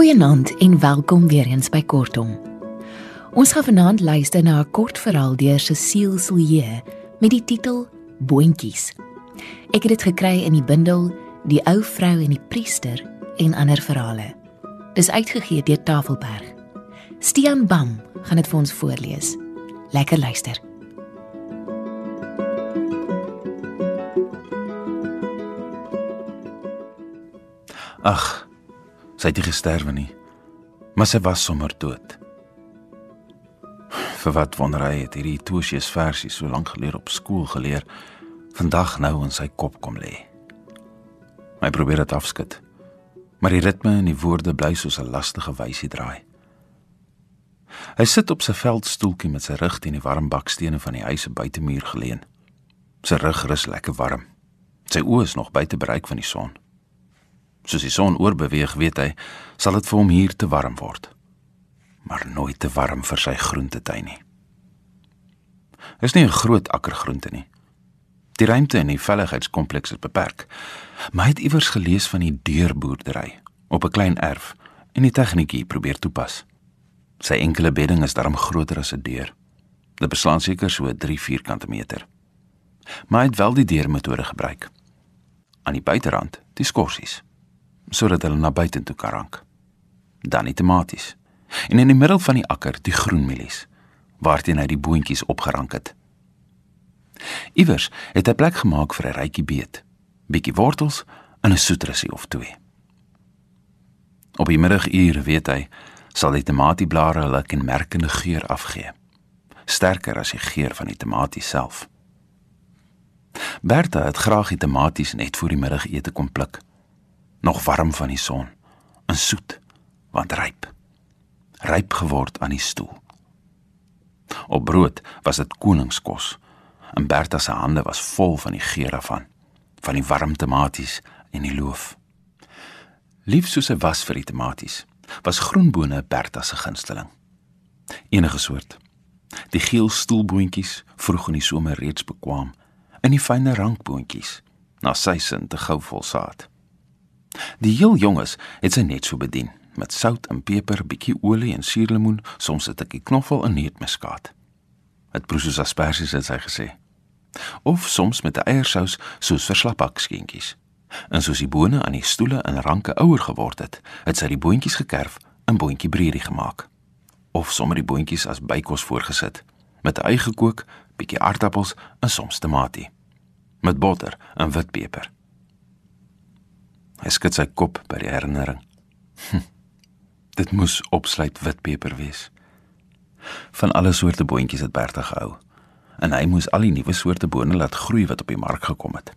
Goeienaand en welkom weer eens by Kortom. Ons gaan vanaand luister na 'n kort verhaal deur Cecile Silje met die titel Boontjies. Ek het dit gekry in die bundel Die ou vrou en die priester en ander verhale. Dis uitgegee deur Tafelberg. Stian Bam gaan dit vir ons voorlees. Lekker luister. Ag, sy het nie gesterwe nie. Maar sy was sommer dood. Vir wat wonder hy het hierdie Tosius versie so lank gelede op skool geleer, vandag nou in sy kop kom lê. Hy probeer dit afskud. Maar die ritme en die woorde bly soos 'n lastige wysie draai. Hy sit op sy veldstoeltjie met sy rug teen die warm bakstene van die huis se buitemuur geleun. Sy rug rus lekker warm. Sy oë is nog buite bereik van die son. Soos die son oorbeweeg, weet hy, sal dit vir hom hier te warm word. Maar nooit te warm vir sy groentetuin nie. Is nie 'n groot akkergroente nie. Die ruimte in die veiligheidskompleks is beperk. Maar hy het iewers gelees van die deurboerdery op 'n klein erf en die tegniekie probeer toepas. Sy enkele bedding is darm groter as 'n deur. Dit beslaan seker so 3 vierkante meter. Maar hy het wel die deurmetode gebruik. Aan die buiterand, die skorsies sodat hulle na buitentoe kan rank. Dan die tomaties. En in die middel van die akker die groenmielies waarteen hy die boontjies opgerank het. Iewers het hy plek gemaak vir 'n rykie beet, bietjie wortels en 'n soetrusie of twee. Op die middagure weet hy sal die tomatieblare hulle kenmerkende geur afgee, sterker as die geur van die tomatie self. Bertha het graag die tomaties net voor die middagete kom pluk nog warm van die son, en soet, want ryp. Ryp geword aan die stoel. Op brood was dit koningskos, en Bertha se hande was vol van die geur daarvan, van die warm tomaties en die loof. Lief soos sy was vir die tomaties, was groenbone Bertha se gunsteling. Enige soort. Die geel stoelboontjies vroeg in die somer reeds bekwam, en die fynne rankboontjies, na sy sin te gou vol saad. Die heel jonges het sy net so bedien met sout en peper, bietjie olie en suurlemoen, soms 'n tikkie knoffel en neutmuskaat. Dit proe soos asperges het sy gesê. Of soms met 'n eiersous soos vir slapbakskeentjies. En soos die bone aan die stoele in ranke ouer geword het, het sy die boontjies gekerf en boontjie bredie gemaak. Of sommer die boontjies as bykos voorgesit met eie gekook, bietjie aardappels en soms tamatie met botter en witpeper. Hy skud sy kop by die herinnering. Hm, dit moes opsluit witpeper wees. Van alle soorte boontjies het Bertha gehou en hy moes al die nuwe soorte bone laat groei wat op die mark gekom het.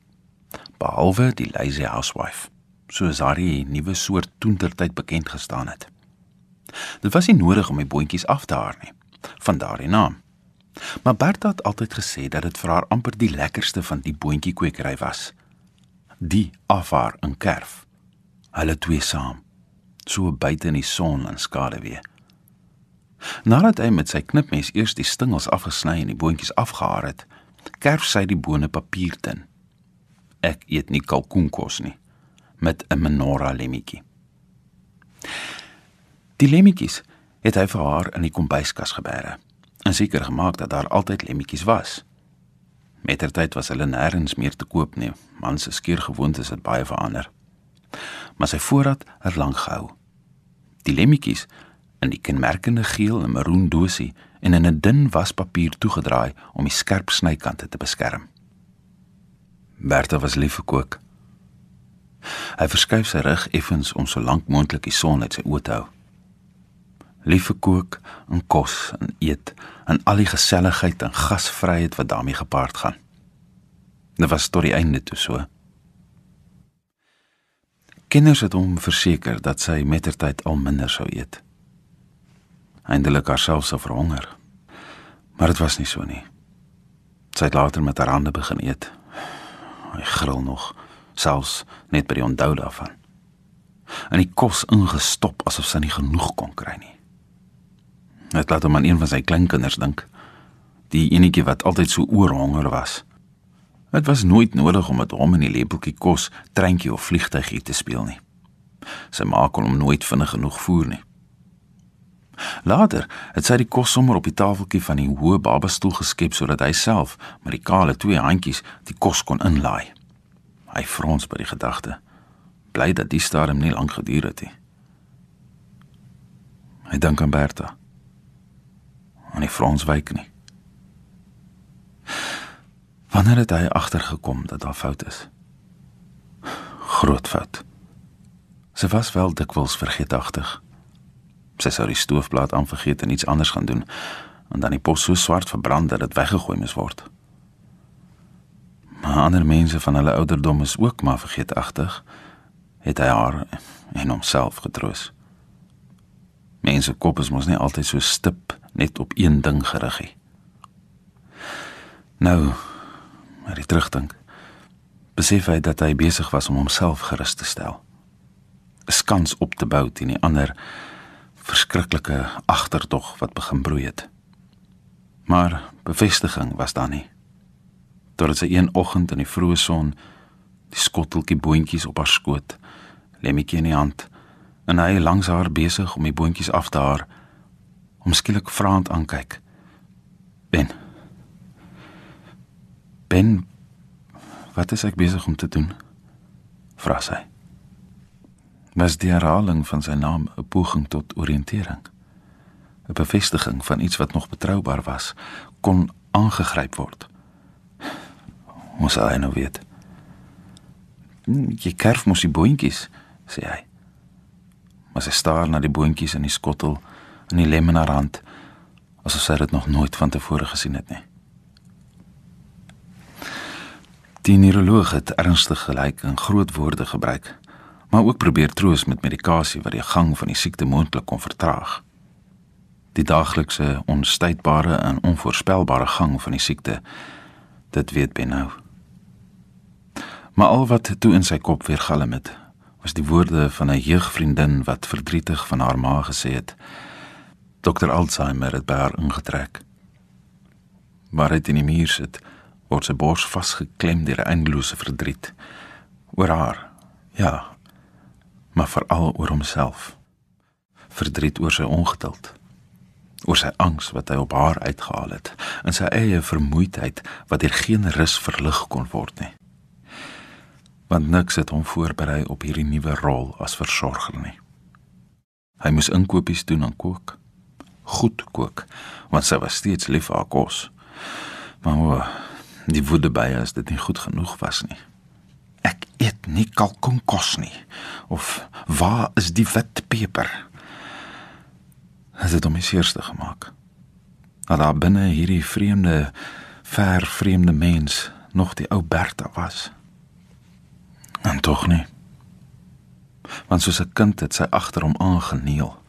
Behalwe die lazy housewife, soos haar die nuwe soort toentertyd bekend gestaan het. Dit was nie nodig om die boontjies af te haar nie, van daardie naam. Maar Bertha het altyd gesê dat dit vir haar amper die lekkerste van die boontjie kwekery was die afhaar in kerf. Hulle twee saam, so buite in die son en skaduwee. Nadat hy met sy knipmes eers die stingels afgesny en die boontjies afgehaar het, kerf sy die bone papier tin. Ek eet nie kalkoenkos nie met 'n menorah lemmetjie. Die lemmetjies het hy vir haar in die kombuiskas gebeere en seker gemaak dat daar altyd lemmetjies was. Mettertyd was hulle nêrens meer te koop nie. Man se skeergewoontes het baie verander. Maar sy voorraad het lank gehou. Die lemmetjies in die kenmerkende geel en maroon dosie en in 'n dun waspapier toegedraai om die skerp snykante te beskerm. Bertha was lief vir kook. Hy verskuif sy rug effens om so lank moontlik die son uit sy oë te hou. Lief vir kook en kos en eet en al die geselligheid en gasvryheid wat daarmee gepaard gaan. Dit was tot die einde toe so. Kinders het hom verseker dat sy mettertyd al minder sou eet. Eindelik haarself sou verhonger. Maar dit was nie so nie. Sy het later met haar hande begin eet. Hy gril nog, selfs net by die onthou daarvan. En die kos ingestop asof sy nie genoeg kon kry nie. Dit laat hom aan een van sy kleinkinders dink. Die enetjie wat altyd so oorhonger was. Dit was nooit nodig om met hom in die lepeltjie kos, treintjie of vliegtygie te speel nie. Sy ma kon hom nooit vinnig genoeg voer nie. Later het sy die kos sommer op die tafeltjie van die hoë babastoel geskep sodat hy self met die kale twee handjies die kos kon inlaai. Hy frons by die gedagte. Bly dat die stadium nie lank geduur het nie. Hy dink aan Bertha. En hy frons wyk nie. Wanneer het hy agtergekom dat daar fout is? Groot fout. Sy was wel dikwels vergeetachtig. Sy sou die stoofplaat aanvergeet en iets anders gaan doen en dan die pos so swart verbrand dat dit weggegooi moes word. Maar ander mense van hulle ouderdom is ook maar vergeetachtig, het hy haar en homself getroos. Mense kop is mos nie altyd so stip net op een ding gerig nie. Nou, maar hy terugdink, besef hy dat hy besig was om homself gerus te stel. 'n Skans op te bou teen die ander verskriklike agterdog wat begin broei het. Maar bevestiging was daar nie. Totdat sy een oggend in die vroeë son die skotteltjie boontjies op haar skoot, lemmetjie in die hand, en hy langs haar besig om die boontjies af te haar, hom skielik vraend aankyk. Ben. Ben, wat is ek besig om te doen? Vra sy was die herhaling van sy naam 'n poging tot oriëntering. 'n Bevestiging van iets wat nog betroubaar was, kon aangegryp word. Ons sal nou weet. Jy kerf mos die boontjies, sê hy. Maar sy staar na die boontjies in die skottel en die lem in haar hand, asof sy dit nog nooit van tevore gesien het nie. Die neuroloog het ernstig gelyk en groot woorde gebruik maar ook probeer troos met medikasie wat die gang van die siekte moontlik kon vertraag. Die daaglikse onstuitbare en onvoorspelbare gang van die siekte, dit weet Ben nou. Maar al wat toe in sy kop weer galm het, was die woorde van 'n jeugvriendin wat verdrietig van haar ma gesê het: "Dr. Alzheimer het by haar ingetrek." Maar hy in die muur sit, word sy bors vasgeklem deur 'n eindelose verdriet oor haar. Ja, maar veral oor homself. Verdriet oor sy ongeduld, oor sy angs wat hy op haar uitgehaal het, en sy eie vermoeidheid wat deur geen rus verlig kon word nie. Want niks het hom voorberei op hierdie nuwe rol as versorger nie. Hy moes inkopies doen en kook. Goed kook, want sy was steeds lief vir haar kos. Maar o, die woede by haar is dit nie goed genoeg was nie. Ek eet nie kalkoenkos nie. Of waar is die wit peper? Het dit hom seerste gemaak. Dat daar binne hierdie vreemde ver vreemde mens nog die ou Bertha was. En tog nie. Want soos 'n kind het sy agter hom aangeneel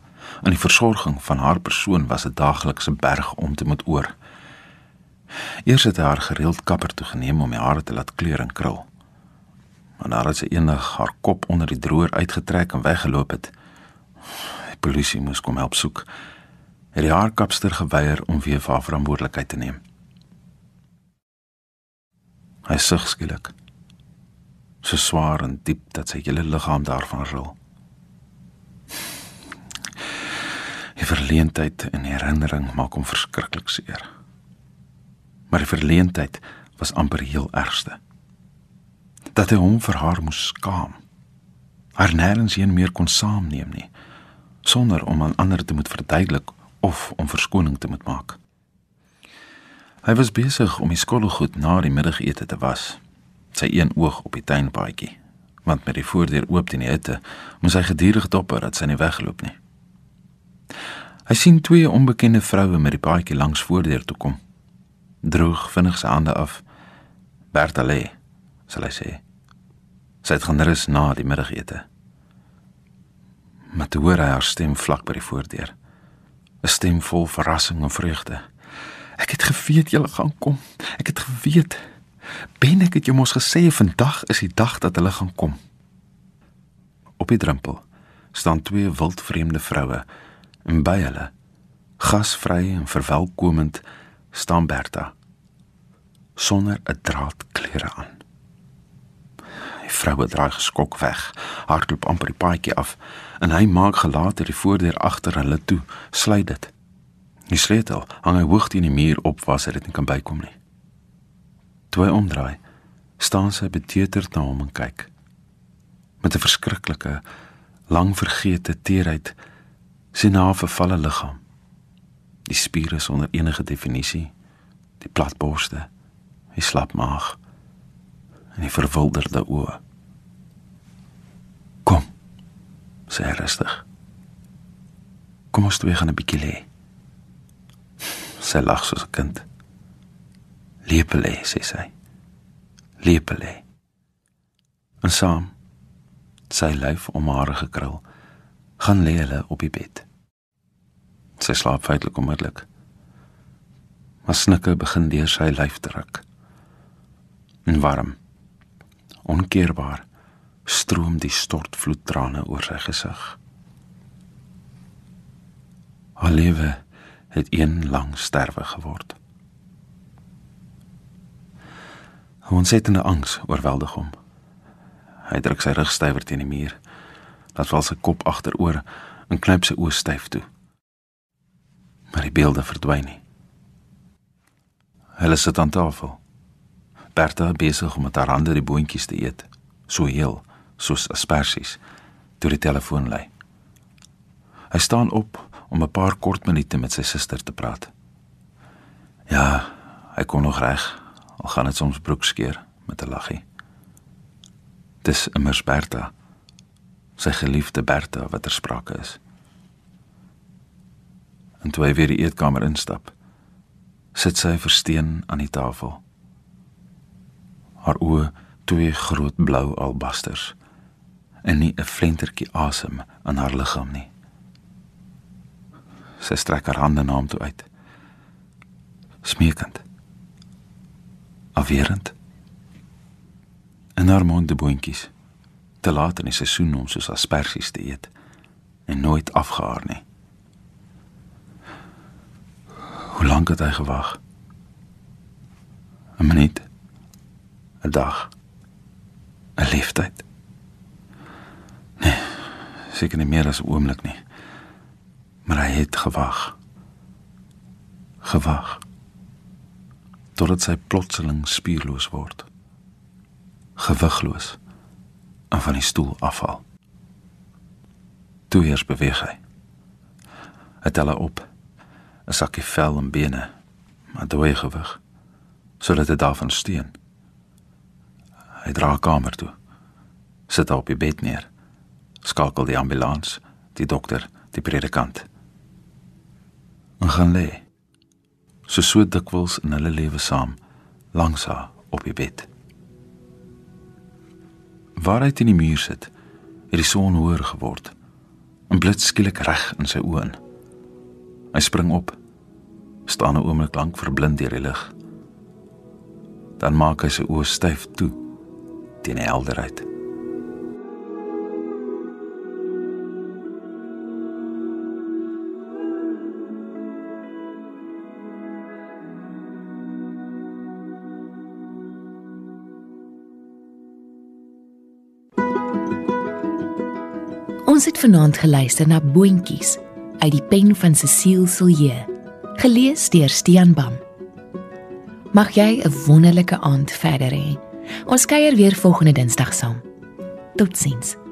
en die versorging van haar persoon was 'n daaglikse berg om te moet oor Eers het hy haar gereeld kapper toe geneem om haar te laat kleur en krul en nadat sy eendag haar kop onder die droër uitgetrek en weggeloop het, die polisie moes kom help soek. Het die haarkapster geweier om weer vir haar verantwoordelikheid te neem. Hy sug skielik. So swaar en diep dat sy hele liggaam daarvan rol. Die verleentheid en herinnering maak hom verskriklik seer. Maar die verleentheid was amper heel ergste dat hy hom vir haar moes skaam. Haar nêrens heen meer kon saamneem nie, sonder om aan ander te moet verduidelik of om verskoning te moet maak. Hy was besig om die skottelgoed na die middagete te was, sy een oog op die tuinpaadjie, want met die voordeur oop teen die hitte, moes hy gedurig dopper dat sy nie weggeloop nie. Hy sien twee onbekende vroue met die paadjie langs voordeur toe kom. Droog vinnig sy hande af. Bertale, sal hy sê. Sy het gaan rus na die middagete. Maar toe hoor hy haar stem vlak by die voordeur. 'n Stem vol verrassing en vreugde. Ek het geweet jy gaan kom. Ek het geweet. Ben ek het jou mos gesê vandag is die dag dat hulle gaan kom. Op die drempel staan twee wildvreemde vroue en by hulle gasvry en verwelkomend staan Bertha sonder 'n draad klere aan. Die vroue draai geskok weg, hardloop amper die paadjie af en hy maak gelater die voordeur agter hulle toe, sluit dit. Die sleutel hang hy hoog teen die muur op waar sy dit nie kan bykom nie. Toe hy omdraai, staan sy beteuterd na hom en kyk. Met 'n verskriklike, lang vergete teerheid sien haar vervalle liggaam. Die spiere sonder enige definisie, die platborste, die slap maag en die verwilderde oë. Kom, sê hy rustig. Kom ons twee gaan 'n bietjie lê. Sy lag soos 'n kind. Lepelê, sê sy. Lepelê. En saam sy lyf om haar gekrul, gaan lê hulle op die bed. Sy slaap feitelik onmiddellik. Maar snikke begin deur sy lyf te ruk. En warm onkeerbaar stroom die stortvloed trane oor sy gesig. Haar lewe het een lang sterwe geword. Het 'n angs oorweldig hom. Hy druk sy rug stywer teen die muur. Laat val sy kop agteroor en knyp sy oë styf toe. Maar die beelde verdwyn nie. Hulle sit aan tafel. Bertha besig om met haar hande die boontjies te eet, so heel soos asperges, toe die telefoon lui. Hy staan op om 'n paar kort minute met sy suster te praat. Ja, hy kon nog reg, al gaan dit soms broekskeer met 'n laggie. Dis immers Bertha, sy geliefde Bertha wat ter sprake is. En toe hy weer die eetkamer instap, sit sy versteen aan die tafel haar oë twee groot blou albasters en nie 'n flentertjie asem in haar liggaam nie. Sy strek haar hande na hom toe uit. Smeekend. Afwerend. En haar mond de boontjies. Te laat in die seisoen om soos asperges te eet en nooit afgehaar nie. Hoe lank het hy gewag? 'n Minuut. 'n dag 'n leeftyd. Nee, seker nie meer as 'n oomblik nie. Maar hy het gewag. Gewag. Totdat sy plotseling spierloos word. Gewigloos en van die stoel afval. Toe eers beweeg hy. Hy tel op 'n sakkie vel en bene, maar dooie gewig sodat dit daarvan steun. Hy dra kamer toe. Sit op die bed neer. Skakel die ambulans, die dokter, die predikant. En gaan lê. So so dikwels in hulle lewe saam, langs haar op die bed. Waar hy in die muur sit, het die son hoër geword. 'n Blits skielik reg in sy oë. Hy spring op. staan 'n oomblik lank verblind deur die lig. Dan maak hy sy oë styf toe teen die helderheid. Het vanaand geluister na Boontjies uit die pen van Cecile Silje, gelees deur Stian Bam. Mag jy 'n wonderlike aand verder hê. Ons kuier weer volgende Dinsdag saam. Totsiens.